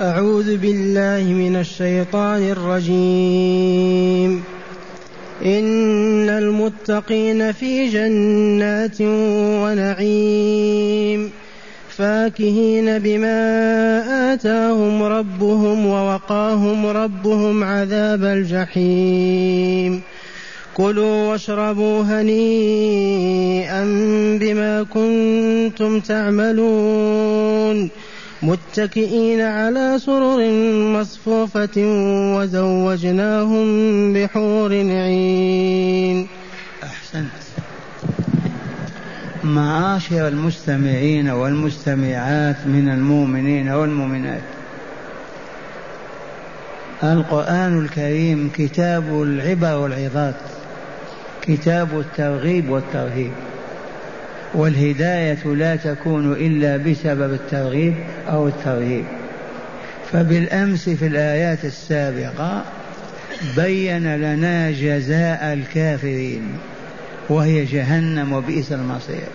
أعوذ بالله من الشيطان الرجيم. إن المتقين في جنات ونعيم. فاكهين بما آتاهم ربهم ووقاهم ربهم عذاب الجحيم. كلوا واشربوا هنيئا بما كنتم تعملون. متكئين على سرر مصفوفة وزوجناهم بحور عين. أحسنت. معاشر المستمعين والمستمعات من المؤمنين والمؤمنات. القرآن الكريم كتاب العبر والعظات كتاب الترغيب والترهيب. والهداية لا تكون إلا بسبب الترغيب أو الترهيب. فبالأمس في الآيات السابقة بين لنا جزاء الكافرين وهي جهنم وبئس المصير.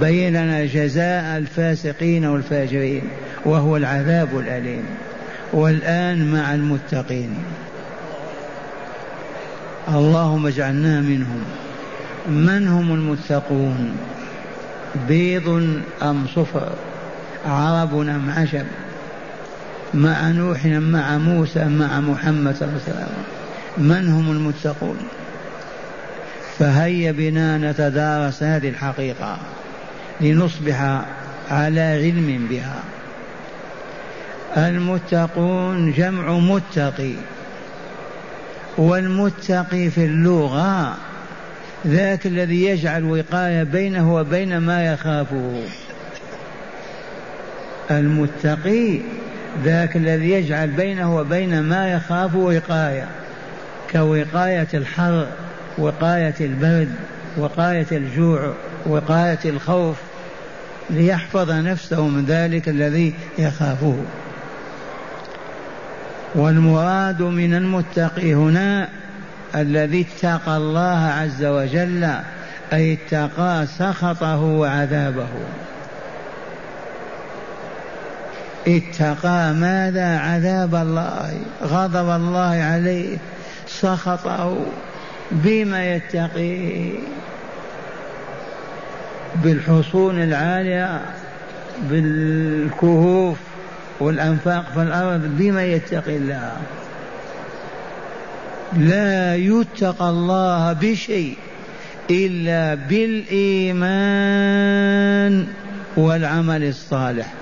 بين لنا جزاء الفاسقين والفاجرين وهو العذاب الأليم. والآن مع المتقين. اللهم اجعلنا منهم. من هم المتقون؟ بيض أم صفر عرب أم عجم مع نوح مع موسى مع محمد صلى الله عليه وسلم. من هم المتقون؟ فهيا بنا نتدارس هذه الحقيقة لنصبح على علم بها. المتقون جمع متقي والمتقي في اللغة ذاك الذي يجعل وقاية بينه وبين ما يخافه. المتقي ذاك الذي يجعل بينه وبين ما يخاف وقاية كوقاية الحر وقاية البرد وقاية الجوع وقاية الخوف ليحفظ نفسه من ذلك الذي يخافه. والمراد من المتقي هنا الذي اتقى الله عز وجل أي اتقى سخطه وعذابه. اتقى ماذا؟ عذاب الله غضب الله عليه سخطه بما يتقي بالحصون العالية بالكهوف والأنفاق في الأرض بما يتقي الله. لا يتقى الله بشيء إلا بالإيمان والعمل الصالح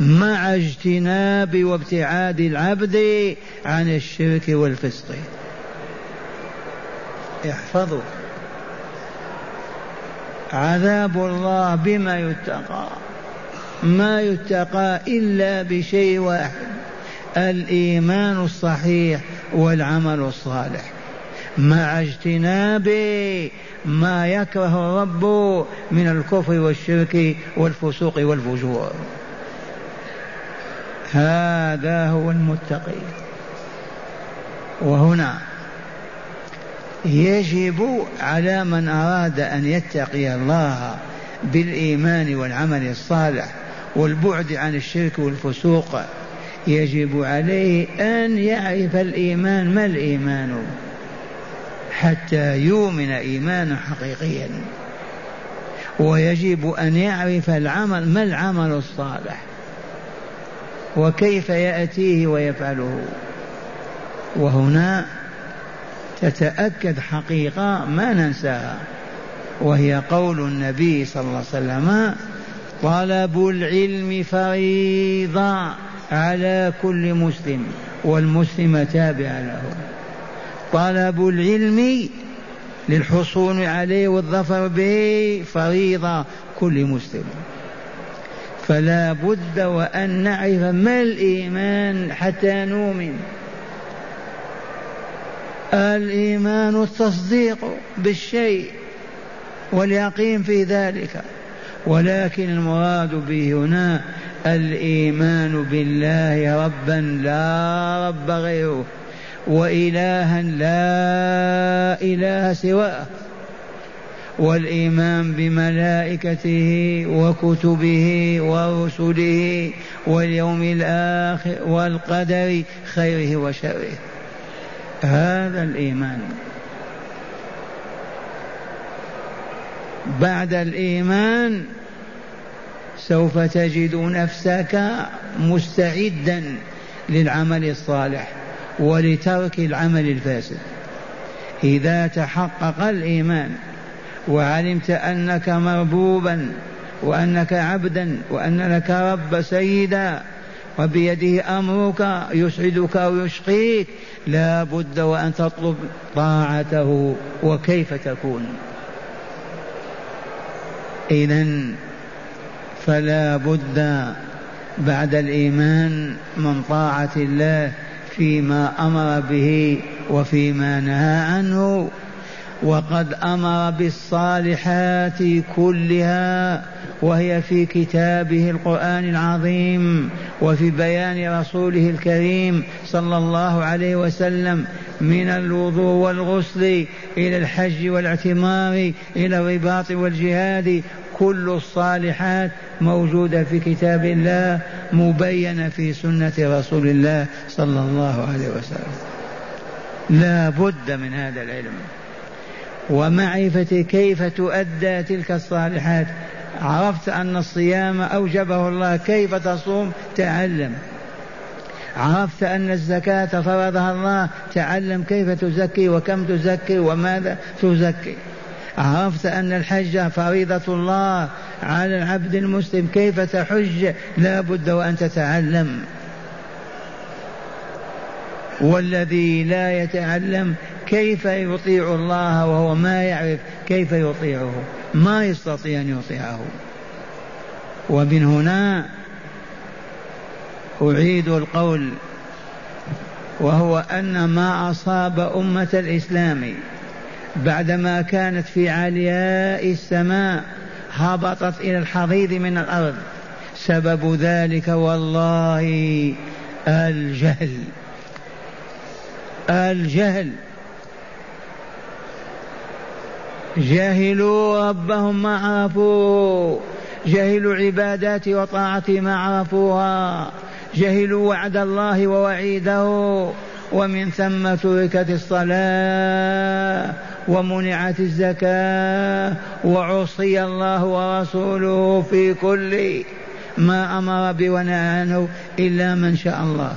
مع اجتناب وابتعاد العبد عن الشرك والفسق. احفظوا. عذاب الله بما يتقى. ما يتقى إلا بشيء واحد الإيمان الصحيح والعمل الصالح. مع اجتناب ما يكره الرب من الكفر والشرك والفسوق والفجور. هذا هو المتقي. وهنا يجب على من أراد أن يتقي الله بالإيمان والعمل الصالح والبعد عن الشرك والفسوق يجب عليه أن يعرف الإيمان ما الإيمان؟ حتى يؤمن إيمانا حقيقيا. ويجب أن يعرف العمل ما العمل الصالح؟ وكيف يأتيه ويفعله؟ وهنا تتأكد حقيقة ما ننساها وهي قول النبي صلى الله عليه وسلم طلب العلم فريضة على كل مسلم والمسلم تابع له. طلب العلم للحصول عليه والظفر به فريضة كل مسلم. فلا بد وأن نعرف ما الإيمان حتى نؤمن. الإيمان التصديق بالشيء واليقين في ذلك. ولكن المراد به هنا الإيمان بالله ربا لا رب غيره وإلها لا إله سواه والإيمان بملائكته وكتبه ورسله واليوم الآخر والقدر خيره وشره. هذا الإيمان. بعد الإيمان سوف تجد نفسك مستعدا للعمل الصالح ولترك العمل الفاسد. إذا تحقق الإيمان وعلمت أنك مربوبا وأنك عبدا وان لك رب سيدا وبيده أمرك يسعدك ويشقيك لا بد وأن تطلب طاعته وكيف تكون. اذا فلا بد بعد الإيمان من طاعة الله فيما أمر به وفيما نهى عنه وقد أمر بالصالحات كلها وهي في كتابه القرآن العظيم وفي بيان رسوله الكريم صلى الله عليه وسلم من الوضوء والغسل إلى الحج والاعتمار إلى الرباط والجهاد كل الصالحات موجودة في كتاب الله مبينة في سنة رسول الله صلى الله عليه وسلم. لا بد من هذا العلم. ومعرفة كيف تؤدى تلك الصالحات؟ عرفت أن الصيام أوجبه الله كيف تصوم؟ تعلم. عرفت أن الزكاة فرضها الله تعلم كيف تزكي وكم تزكي وماذا تزكي. عرفت أن الحج فريضة الله على العبد المسلم كيف تحج؟ لا بد وأن تتعلم. والذي لا يتعلم كيف يطيع الله وهو ما يعرف كيف يطيعه؟ ما يستطيع أن يطيعه. ومن هنا أعيد القول وهو أن ما أصاب أمة الإسلام بعدما كانت في علياء السماء هبطت إلى الحضيض من الأرض. سبب ذلك والله الجهل. الجهل. جهلوا ربهم ما عرفوا جهلوا عباداته وطاعته ما عرفوها جهلوا وعد الله ووعيده. ومن ثم تركت الصلاة. ومنعت الزكاة وعصي الله ورسوله في كل ما أمر به عنه إلا من شاء الله.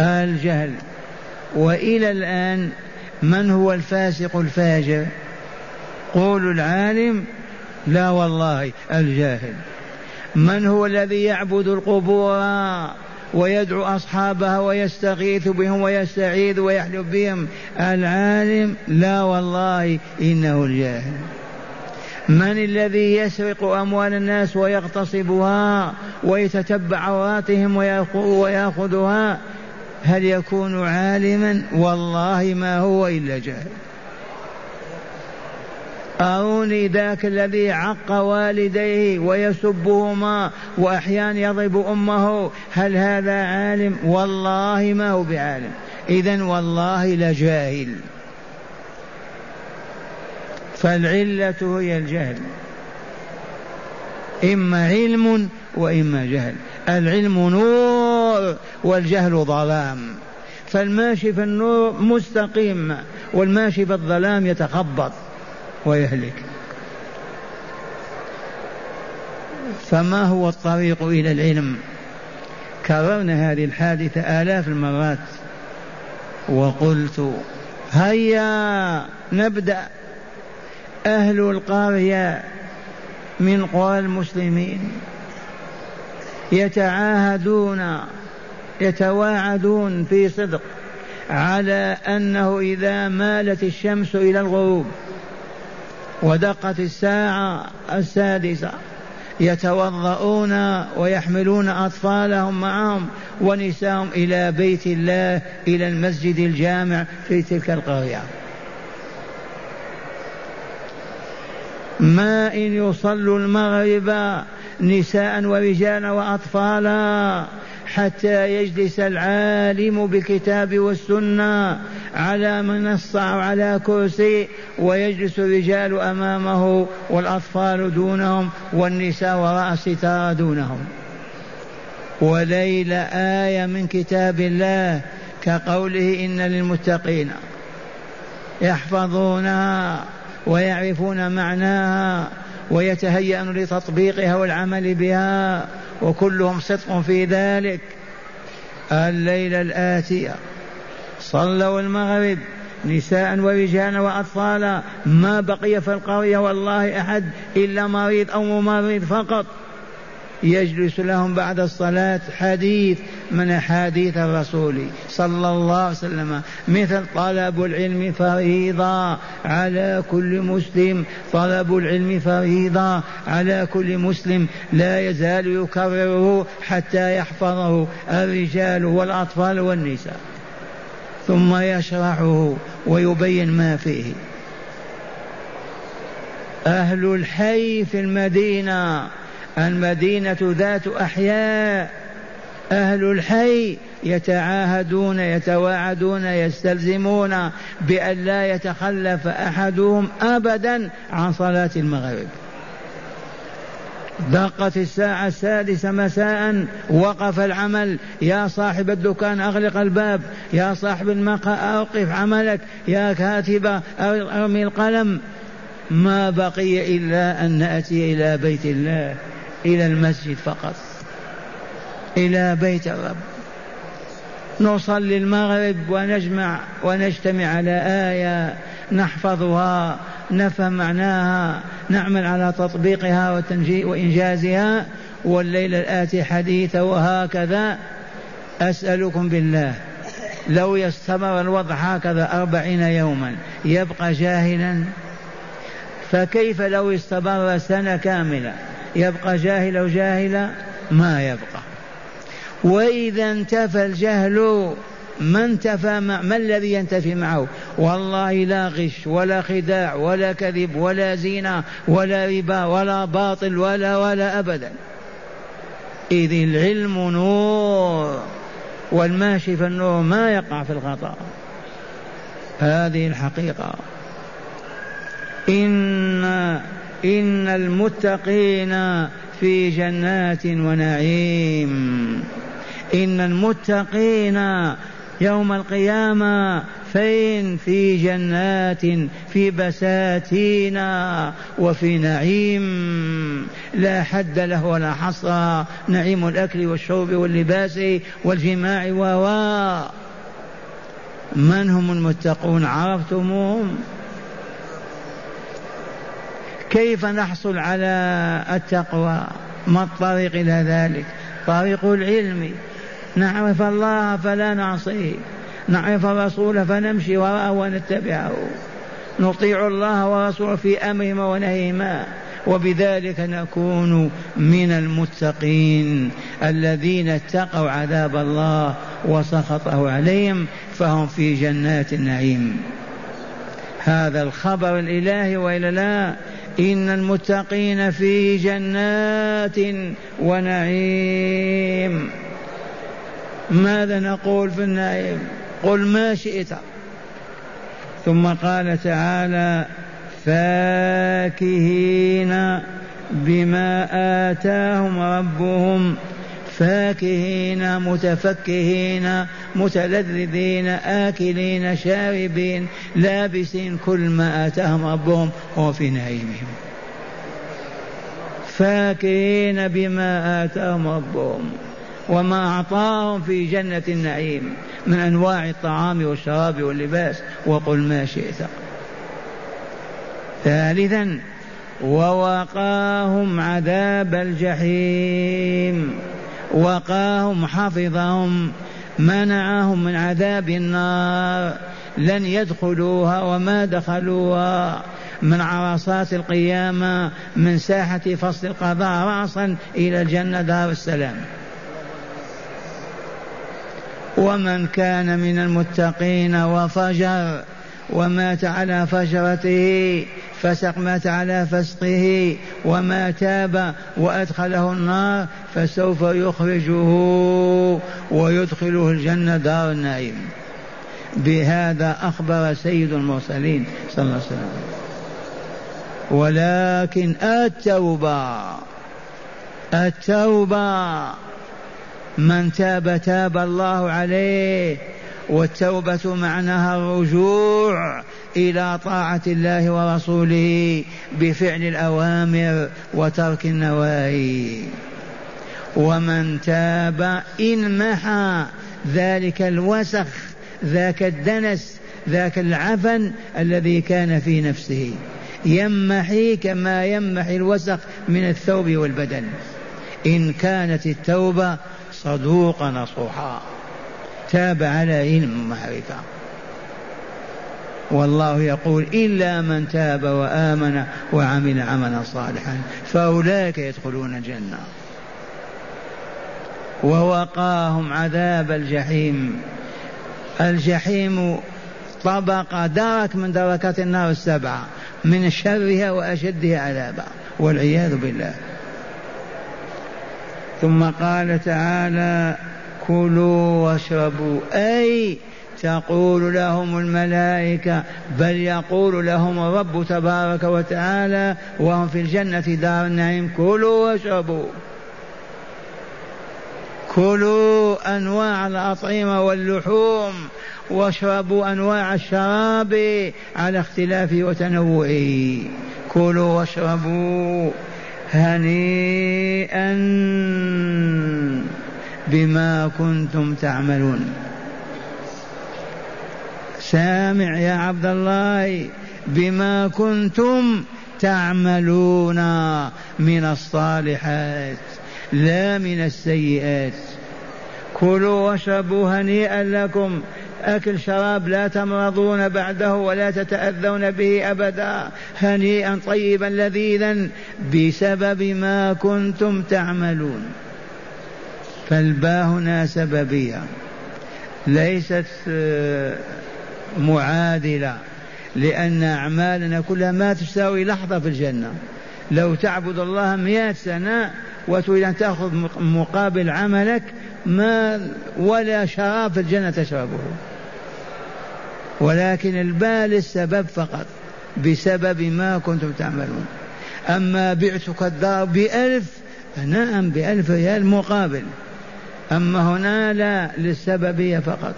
الجهل وإلى الآن من هو الفاسق الفاجر؟ قول العالم لا والله الجاهل. من هو الذي يعبد القبور؟ ويدعو أصحابها ويستغيث بهم ويستعيذ ويحلف بهم. العالم لا والله إنه الجاهل. من الذي يسرق أموال الناس ويغتصبها ويتتبع عوراتهم ويأخذها؟ هل يكون عالما؟ والله ما هو إلا جاهل. أروني ذاك الذي عق والديه ويسبهما وأحيانا يضرب أمه. هل هذا عالم؟ والله ما هو بعالم. إذا والله لجاهل. فالعلة هي الجهل. إما علم وإما جهل. العلم نور والجهل ظلام. فالماشي في النور مستقيم والماشي في الظلام يتخبط. ويهلك. فما هو الطريق إلى العلم؟ كررنا هذه الحادثة آلاف المرات. وقلت هيا نبدأ. أهل القرية من قرى المسلمين يتعاهدون يتواعدون في صدق على أنه إذا مالت الشمس إلى الغروب ودقت الساعة السادسة. يتوضؤون ويحملون أطفالهم معهم ونساهم إلى بيت الله إلى المسجد الجامع في تلك القرية. ما إن يصلوا المغرب نساء ورجالا وأطفالا حتى يجلس العالم بالكتاب والسنة على منصة أو على كرسي ويجلس الرجال أمامه والأطفال دونهم والنساء وراء الستار دونهم. وليل آية من كتاب الله كقوله إن للمتقين يحفظونها ويعرفون معناها. ويتهيأون لتطبيقها والعمل بها وكلهم صدق في ذلك. الليلة الآتية صلوا المغرب نساء ورجالا وأطفالا ما بقي في القرية والله أحد إلا مريض أو ممرض فقط. يجلس لهم بعد الصلاة حديث من أحاديث الرسول صلى الله عليه وسلم. مثل طلب العلم فريضة على كل مسلم. طلب العلم فريضة على كل مسلم. لا يزال يكرره حتى يحفظه الرجال والأطفال والنساء. ثم يشرحه ويبين ما فيه. أهل الحي في المدينة. المدينة ذات أحياء. أهل الحي يتعاهدون يتواعدون يستلزمون بأن لا يتخلف أحدهم أبدا عن صلاة المغرب. دقت الساعة السادسة مساء وقف العمل. يا صاحب الدكان أغلق الباب. يا صاحب المقهى أوقف عملك. يا كاتب أرمي القلم. ما بقي إلا أن نأتي إلى بيت الله إلى المسجد فقط. إلى بيت الرب. نصلي المغرب ونجمع ونجتمع على آية نحفظها نفهم معناها نعمل على تطبيقها وإنجازها. والليلة الآتي حديثة وهكذا. أسألكم بالله لو يستمر الوضع هكذا أربعين يوما يبقى جاهلا؟ فكيف لو استمر سنة كاملة يبقى جاهلا ما يبقى. وإذا انتفى الجهل ما انتفى مع ما الذي ينتفي معه؟ والله لا غش ولا خداع ولا كذب ولا زينة ولا ربا ولا باطل ولا ولا أبدا. إذ العلم نور والماشي في النور ما يقع في الخطأ. هذه الحقيقة. إن إن المتقين في جنات ونعيم. إن المتقين يوم القيامة فين؟ في جنات في بساتين وفي نعيم. لا حد له ولا حصر نعيم الأكل والشرب واللباس والجماع و من هم المتقون؟ عرفتموهم. كيف نحصل على التقوى؟ ما الطريق إلى ذلك؟ طريق العلم. نعرف الله فلا نعصيه نعرف الرسول فنمشي وراءه ونتبعه. نطيع الله ورسوله في أمرهما ونهيهما وبذلك نكون من المتقين. الذين اتقوا عذاب الله وسخطه عليهم فهم في جنات النعيم. هذا الخبر الإلهي وإلا لا؟ إن المتقين في جنات ونعيم. ماذا نقول في النعيم قل ما شئت. ثم قال تعالى فاكهين بما آتاهم ربهم. فاكهين متفكهين متلذذين آكلين شاربين لابسين كل ما آتاهم ربهم هو في نعيمهم. فاكهين بما آتاهم ربهم. وما أعطاهم في جنة النعيم من أنواع الطعام والشراب واللباس وقل ما شئت. ثالثا ووقاهم عذاب الجحيم. وقاهم حفظهم منعهم من عذاب النار. لن يدخلوها وما دخلوها من عرصات القيامة من ساحة فصل القضاء رأسا إلى الجنة دار السلام. ومن كان من المتقين وفجر ومات على فجرته فسق مات على فسقه وما تاب وأدخله النار فسوف يخرجه ويدخله الجنة دار النعيم. بهذا أخبر سيد المرسلين صلى الله عليه وسلم. ولكن التوبة التوبة من تاب تاب الله عليه والتوبة معناها الرجوع إلى طاعة الله ورسوله بفعل الأوامر وترك النواهي. ومن تاب إنمحى ذلك الوسخ ذاك الدنس ذاك العفن الذي كان في نفسه. يمحي كما يمحي الوسخ من الثوب والبدن. إن كانت التوبة صدوق نصوحا. تاب على علم ومعرفة والله يقول إلا من تاب وآمن وعمل عملا صالحا فأولئك يدخلون الجنة. ووقاهم عذاب الجحيم. الجحيم طبقة درك من دركات النار السبعة من شرها وأشدها عذابا والعياذ بالله. ثم قال تعالى كلوا واشربوا. أي تقول لهم الملائكة بل يقول لهم الرب تبارك وتعالى وهم في الجنة دار النعيم كلوا واشربوا. كلوا أنواع الأطعمة واللحوم واشربوا أنواع الشراب على اختلافه وتنوعه. كلوا واشربوا. هنيئا بما كنتم تعملون. سامع يا عبد الله بما كنتم تعملون من الصالحات لا من السيئات. كلوا واشربوا هنيئا لكم أكل شراب لا تمرضون بعده ولا تتأذون به أبدا. هنيئا طيبا لذيذا بسبب ما كنتم تعملون. فالباء هنا سببية. ليست آه، معادلة لأن أعمالنا كلها ما تساوي لحظة في الجنة. لو تعبد الله مئة سنة وتريد أن تأخذ مقابل عملك ما ولا شراب في الجنة تشربه. ولكن البال السبب فقط بسبب ما كنتم تعملون. أما بعتك الدار بألف نعم بألف ريال مقابل. أما هنا لا للسببية فقط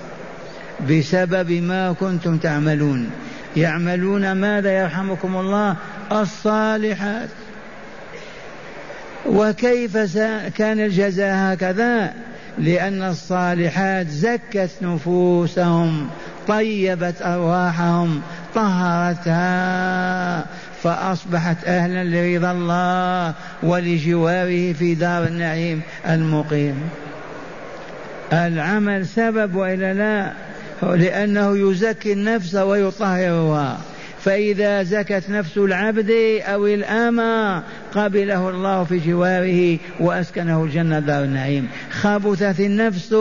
بسبب ما كنتم تعملون. يعملون ماذا يرحمكم الله؟ الصالحات. وكيف كان الجزاء هكذا؟ لأن الصالحات زكت نفوسهم. طيبت أرواحهم طهرتها فأصبحت أهلا لرضا الله ولجواره في دار النعيم المقيم. العمل سبب وإلا لا لأنه يزكي النفس ويطهرها. فإذا زكت نفس العبد أو الأمة قبله الله في جواره وأسكنه الجنة دار النعيم. خبثت النفس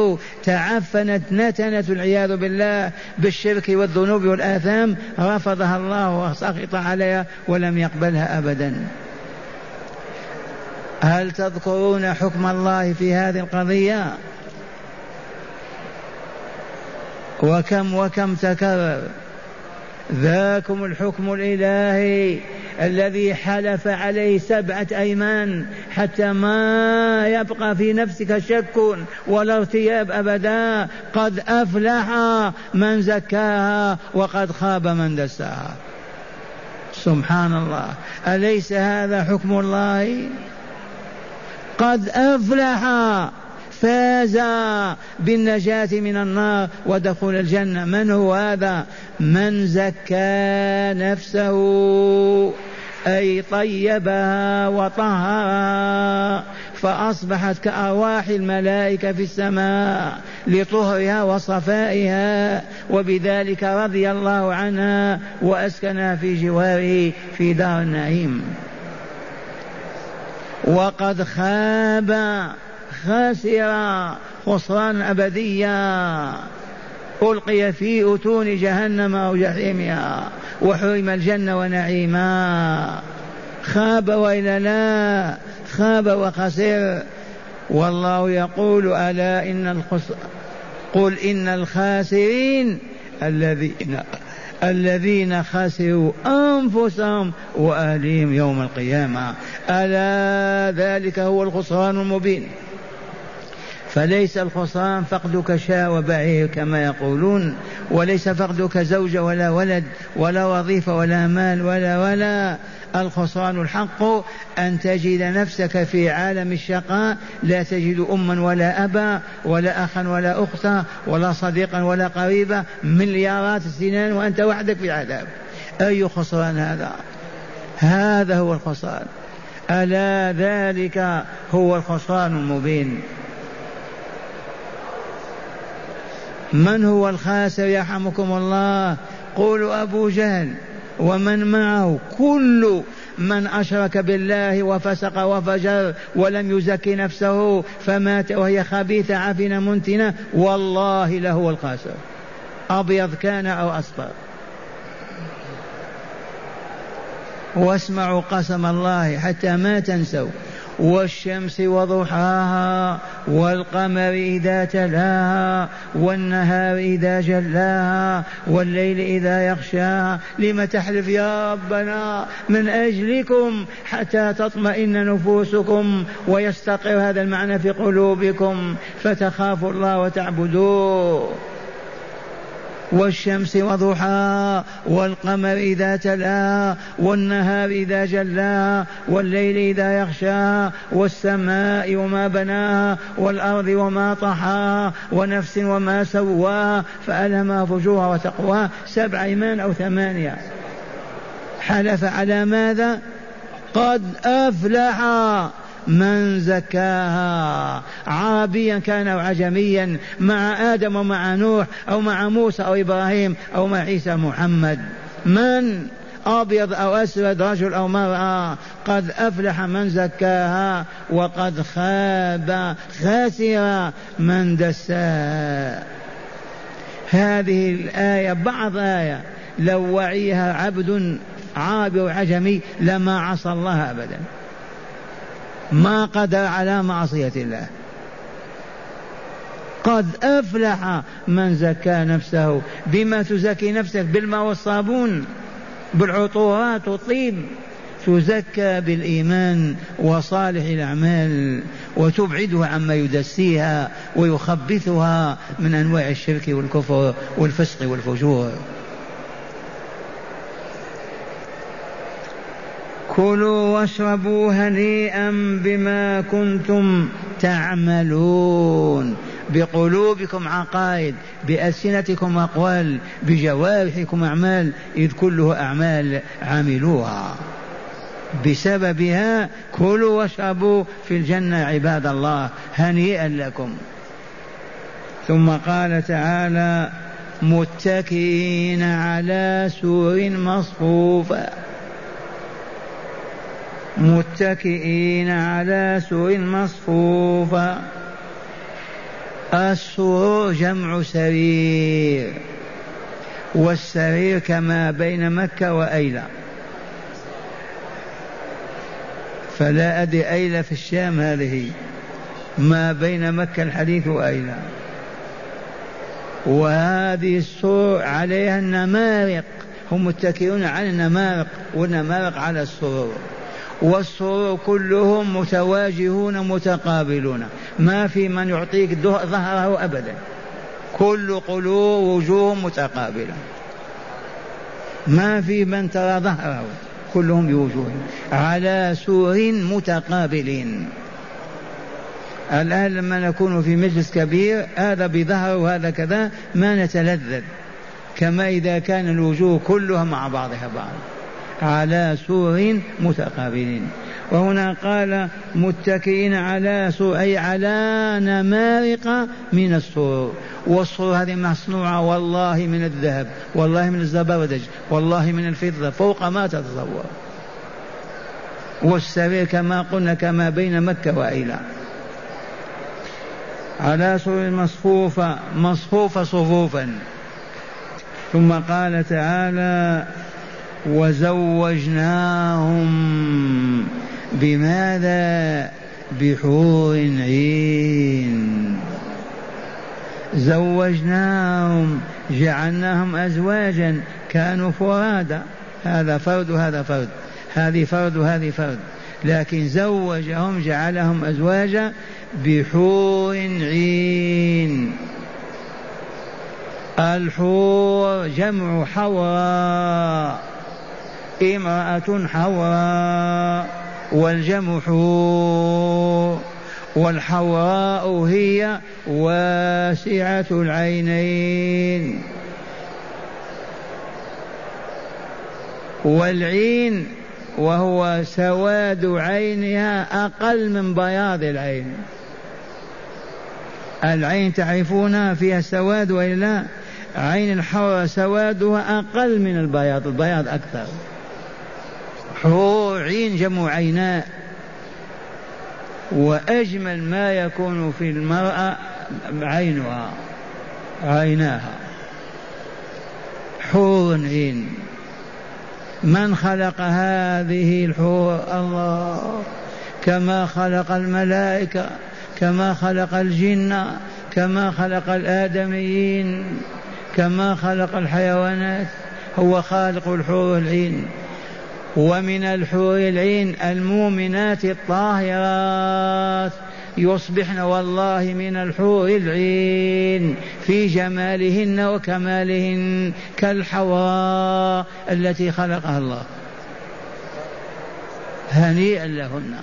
تعفنت نتنت العياذ بالله بالشرك والذنوب والآثام رفضها الله وسخط عليها ولم يقبلها أبدا. هل تذكرون حكم الله في هذه القضية؟ وكم وكم تكرر؟ ذاكم الحكم الإلهي الذي حلف عليه سبعة أيمان حتى ما يبقى في نفسك شك ولا ارتياب أبدا. قد أفلح من زكاها وقد خاب من دساها. سبحان الله. أليس هذا حكم الله؟ قد أفلح فاز بالنجاة من النار ودخول الجنة. من هو هذا؟ من زكى نفسه أي طيبها وطهرها فأصبحت كأرواح الملائكة في السماء لطهرها وصفائها. وبذلك رضي الله عنها وأسكنها في جواره في دار النعيم. وقد خاب خاسرا خسران أبديا ألقي في أتون جهنم أو جحيمها وحرم الجنة ونعيما. خاب وإلا لا خاب وخسر. والله يقول ألا إن الخسر قل إن الخاسرين الذين الذين خسروا أنفسهم وأهليهم يوم القيامة. ألا ذلك هو الخسران المبين. فليس الخسران فقدك شاة وبعير كما يقولون وليس فقدك زوجة ولا ولد ولا وظيفة ولا مال ولا ولا. الخسران الحق أن تجد نفسك في عالم الشقاء لا تجد أما ولا أبا ولا أخا ولا أختا ولا صديقا ولا قريبا مليارات السنين وأنت وحدك في العذاب أي خسران هذا؟ هذا هو الخسران ألا ذلك هو الخسران المبين. من هو الخاسر يرحمكم الله؟ قولوا أبو جهل. ومن معه كل من أشرك بالله وفسق وفجر ولم يزكي نفسه فمات وهي خبيثة عفنة منتنة والله له الخاسر. أبيض كان أو أصفر. واسمعوا قسم الله حتى ما تنسوا. والشمس وضحاها والقمر إذا تلاها والنهار إذا جلاها والليل إذا يغشاها. لم تحلف يا ربنا؟ من أجلكم حتى تطمئن نفوسكم ويستقر هذا المعنى في قلوبكم. فتخافوا الله وتعبدوه. والشمس وضحاها والقمر إذا تلاها والنهار إذا جلاها والليل إذا يغشاها والسماء وما بناها والأرض وما طحاها ونفس وما سواها فألهمها فجورها وتقواها سبع إيمان أو ثمانية. حلف على ماذا؟ قد أفلح. من زكاها عربيا كان أو عجميا مع آدم ومع نوح أو مع موسى أو إبراهيم أو مع عيسى محمد. من أبيض أو أسود رجل أو مرأة قد أفلح من زكاها وقد خاب خاسر من دساها هذه الآية بعض آية لو وعيها عبد عربي وعجمي لما عصى الله أبدا. ما قدر على معصية الله. قد أفلح من زكى نفسه بما تزكي نفسك بالماء والصابون بالعطورات والطيب. تزكى بالإيمان وصالح الأعمال وتبعدها عما يدسيها ويخبثها من أنواع الشرك والكفر والفسق والفجور. كلوا واشربوا هنيئا بما كنتم تعملون. بقلوبكم عقائد بألسنتكم أقوال بجوارحكم أعمال إذ كله أعمال عملوها. بسببها كلوا واشربوا في الجنة عباد الله هنيئا لكم. ثم قال تعالى متكئين على سور مصفوفة. متكئين على سور مصفوفة السرور جمع سرير والسرير كما بين مكة وأيلة فلا أدري أيلة في الشام هذه ما بين مكة الحديث وأيلة وهذه السرور عليها النمارق هم متكئون على النمارق والنمارق على السرور. والسرور كلهم متواجهون متقابلون. ما في من يعطيك ظهره أبدا. كل قلوب وجوه متقابلة. ما في من ترى ظهره كلهم بوجوههم على سور متقابلين. الآن لما نكون في مجلس كبير هذا بظهر وهذا كذا ما نتلذذ. كما إذا كان الوجوه كلها مع بعضها بعض. على سور متقابلين. وهنا قال متكئين على سور أي على نمارق من السرور والسرور هذه مصنوعة والله من الذهب والله من الزبردج والله من الفضة فوق ما تتصور. والسرير كما قلنا كما بين مكة وإيلة على سرور مصفوفة مصفوفة صفوفا. ثم قال تعالى وزوجناهم بماذا؟ بحور عين. زوجناهم جعلناهم أزواجا. كانوا فرادى هذا فرد وهذا فرد. هذه فرد وهذه فرد. لكن زوجهم جعلهم أزواجا بحور عين. الحور جمع حوراء امرأة حوراء والجمع حور والحوراء هي واسعة العينين والعين وهو سواد عينها أقل من بياض العين. العين تعرفونها فيها سواد وإلا؟ عين الحور سوادها أقل من البياض البياض أكثر. حور عين جمع عيناء وأجمل ما يكون في المرأة عينها عيناها. حور عين. من خلق هذه الحور؟ الله. كما خلق الملائكة كما خلق الجن كما خلق الآدميين كما خلق الحيوانات. هو خالق الحور العين. ومن الحور العين المؤمنات الطاهرات. يصبحن والله من الحور العين في جمالهن وكمالهن كالحواء التي خلقها الله. هنيئا لهن.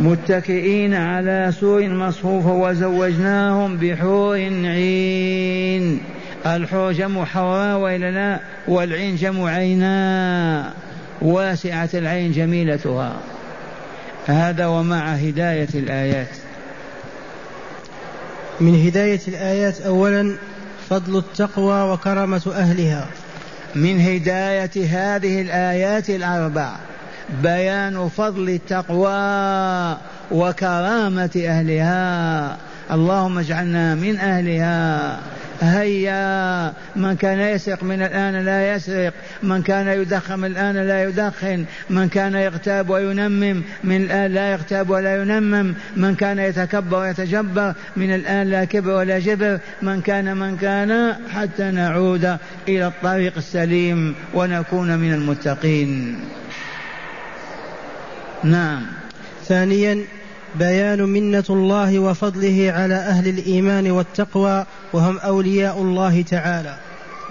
متكئين على سور مصفوفة وزوجناهم بحور عين. الحور جمع وإلا لا والعين جمع عينا. واسعة العين جميلتها. هذا ومع هداية الآيات. من هداية الآيات أولا فضل التقوى وكرمة أهلها. من هداية هذه الآيات الأربع بيان فضل التقوى وكرامة أهلها. اللهم اجعلنا من أهلها. هيا من كان يسرق من الآن لا يسرق من كان يدخن من الآن لا يدخن من كان يغتاب وينمم من الآن لا يغتاب ولا ينمم من كان يتكبر ويتجبر من الآن لا كبر ولا جبر من كان من كان حتى نعود إلى الطريق السليم ونكون من المتقين. نعم. ثانيا بيان منة الله وفضله على أهل الإيمان والتقوى وهم أولياء الله تعالى.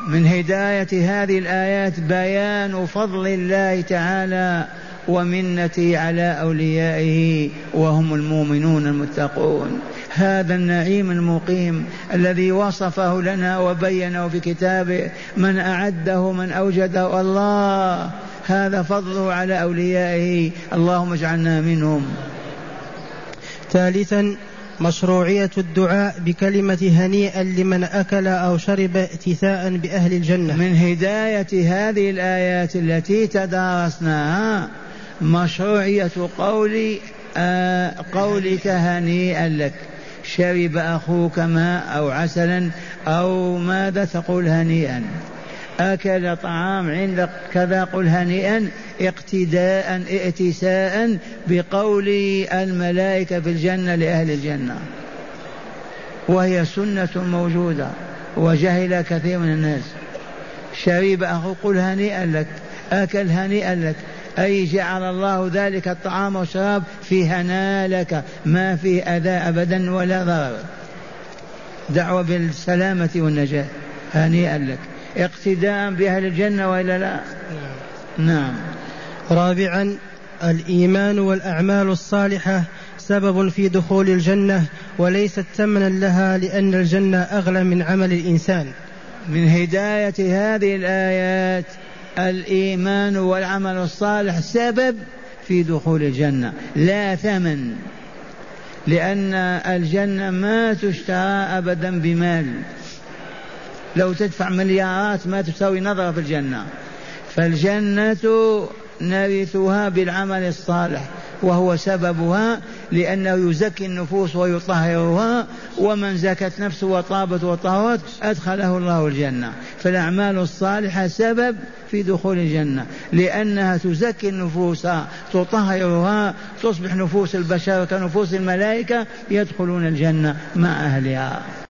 من هداية هذه الآيات بيان فضل الله تعالى ومنته على أوليائه وهم المؤمنون المتقون. هذا النعيم المقيم الذي وصفه لنا وبينه في كتابه من أعده من أوجده. الله هذا فضله على أوليائه. اللهم اجعلنا منهم. ثالثا مشروعية الدعاء بكلمة هنيئا لمن أكل أو شرب ائتثاء بأهل الجنة. من هداية هذه الآيات التي تدارسناها مشروعية قول آه قولك هنيئا لك. شرب أخوك ماء أو عسلا أو ماذا تقول هنيئا؟ أكل طعام عندك كذا قل هنيئا اقتداء ائتساء بقول الملائكة في الجنة لأهل الجنة. وهي سنة موجودة وجهل كثير من الناس. شريب أخو قل هنيئا لك أكل هنيئا لك. أي جعل الله ذلك الطعام والشراب في هنا لك ما فيه أذى أبدا ولا ضرر. دعوة بالسلامة والنجاة هنيئا لك. اقتداء بأهل الجنة وإلا لا؟ نعم. رابعا الإيمان والأعمال الصالحة سبب في دخول الجنة وليست ثمنا لها لأن الجنة أغلى من عمل الإنسان. من هداية هذه الآيات الإيمان والعمل الصالح سبب في دخول الجنة. لا ثمن لأن الجنة ما تشترى أبدا بمال. لو تدفع مليارات ما تساوي نظرة في الجنة. فالجنة نرثها بالعمل الصالح وهو سببها لأنه يزكي النفوس ويطهرها ومن زكت نفسه وطابت وطهرت أدخله الله الجنة. فالأعمال الصالحة سبب في دخول الجنة لأنها تزكي النفوس تطهرها تصبح نفوس البشر كنفوس الملائكة يدخلون الجنة مع أهلها.